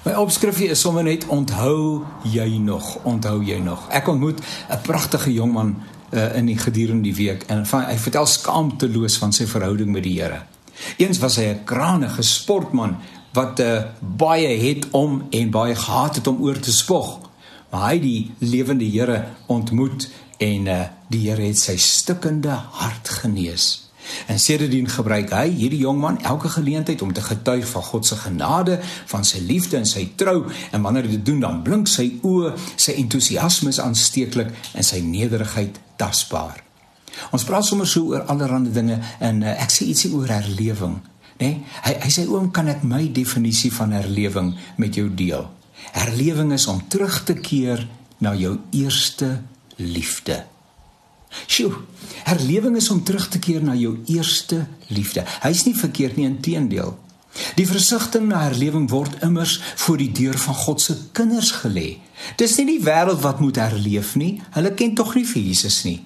My opskrifie is sommer net onthou jy nog, onthou jy nog. Ek ontmoet 'n pragtige jong man uh, in die gedurende die week en van, hy vertel skaamteloos van sy verhouding met die Here. Eens was hy 'n krangige sportman wat uh, baie het om en baie gehaat het om oor te spog. Maar hy die lewende Here ontmoet en uh, die Here het sy stikkende hart genees. En sedertdien gebruik hy hierdie jong man elke geleentheid om te getuig van God se genade, van sy liefde en sy trou en wanneer hy dit doen dan blink sy oë, sy entoesiasme is aansteeklik en sy nederigheid tasbaar. Ons praat sommer so oor allerlei dinge en uh, ek sê ietsie oor herlewing, né? Nee? Hy hy sê oom kan ek my definisie van herlewing met jou deel. Herlewing is om terug te keer na jou eerste liefde. Sjoe, herlewing is om terug te keer na jou eerste liefde. Hy's nie verkeerd nie, inteendeel. Die versigtiging na herlewing word immers voor die deur van God se kinders gelê. Dis nie die wêreld wat moet herleef nie. Hulle ken tog nie vir Jesus nie.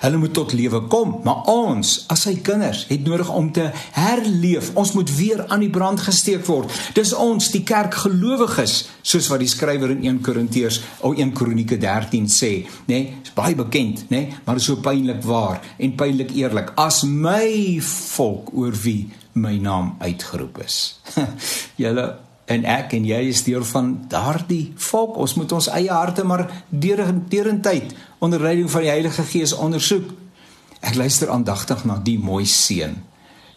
Hulle moet tot lewe kom, maar ons as sy kinders het nodig om te herleef. Ons moet weer aan die brand gesteek word. Dis ons, die kerk gelowiges, soos wat die skrywer in 1 Korintiërs of 1 Kronieke 13 sê, nê? Nee, is baie bekend, nê? Nee, maar so pynlik waar en pynlik eerlik. As my volk oor wie my naam uitgeroep is. Julle en ek en jy is deel van daardie volk. Ons moet ons eie harte maar deur deur in tyd onder leiding van die Heilige Gees ondersoek. Ek luister aandagtig na die mooi seën.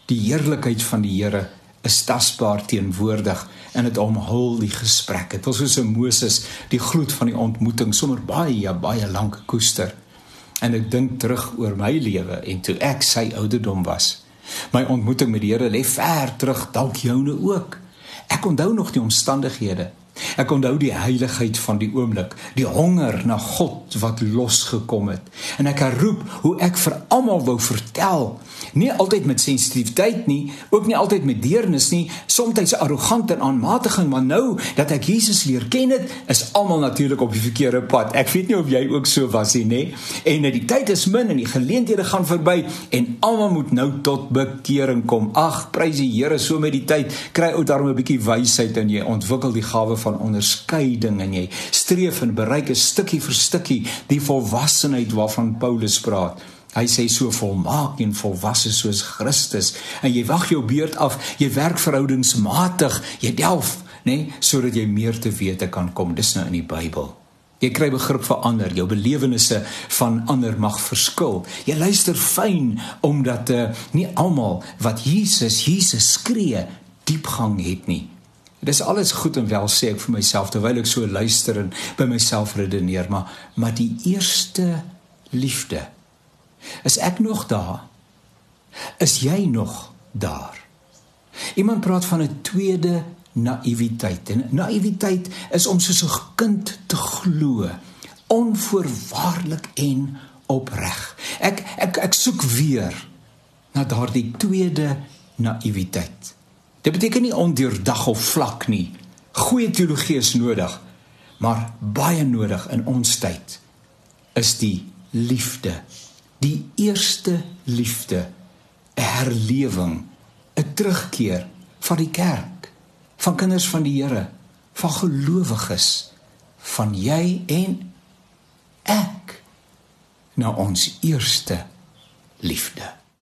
Die heerlikheid van die Here is tasbaar teenwoordig en dit omhul die gesprek. Dit was soos 'n Moses die gloed van die ontmoeting sommer baie baie lank koester. En ek dink terug oor my lewe en toe ek sy ouderdom was. My ontmoeting met die Here lê ver terug, dalk joune ook. Ek onthou nog die omstandighede. Ek onthou die heiligheid van die oomblik, die honger na God wat losgekom het. En ek herroep hoe ek vir almal wou vertel, nie altyd met sensitiwiteit nie, ook nie altyd met deernis nie, soms arrogant en aanmatiging, maar nou dat ek Jesus leer ken het, is almal natuurlik op die verkeerde pad. Ek weet nie of jy ook so was nie, nê? En die tyd is min en die geleenthede gaan verby en almal moet nou tot bekering kom. Ag, prys die Here so met die tyd, kry ou daarmee 'n bietjie wysheid en jy ontwikkel die gawe van onderskeiding en jy streef en bereik 'n stukkie vir stukkie die volwassenheid waarvan Paulus praat. Hy sê so volmaak en volwasse soos Christus en jy wag jou beurt af, jy werk verhoudingsmatig, jy delf, nê, nee, sodat jy meer te wete kan kom. Dis nou in die Bybel. Jy kry begrip vir ander, jou belewennisse van ander mag verskil. Jy luister fyn omdat uh, nie almal wat Jesus Jesus skree diepgang het nie. Dis alles goed en wel sê ek vir myself terwyl ek so luister en by myself redeneer, maar maar die eerste liefde. Is ek nog daar? Is jy nog daar? Iemand praat van 'n tweede naïwiteit. En naïwiteit is om soos 'n kind te glo, onvoorwaardelik en opreg. Ek ek ek soek weer na daardie tweede naïwiteit. Dit beteken nie ondeurdag of vlak nie. Goeie teologie is nodig, maar baie nodig in ons tyd is die liefde. Die eerste liefde, 'n herlewing, 'n terugkeer van die kerk, van kinders van die Here, van gelowiges, van jy en ek na ons eerste liefde.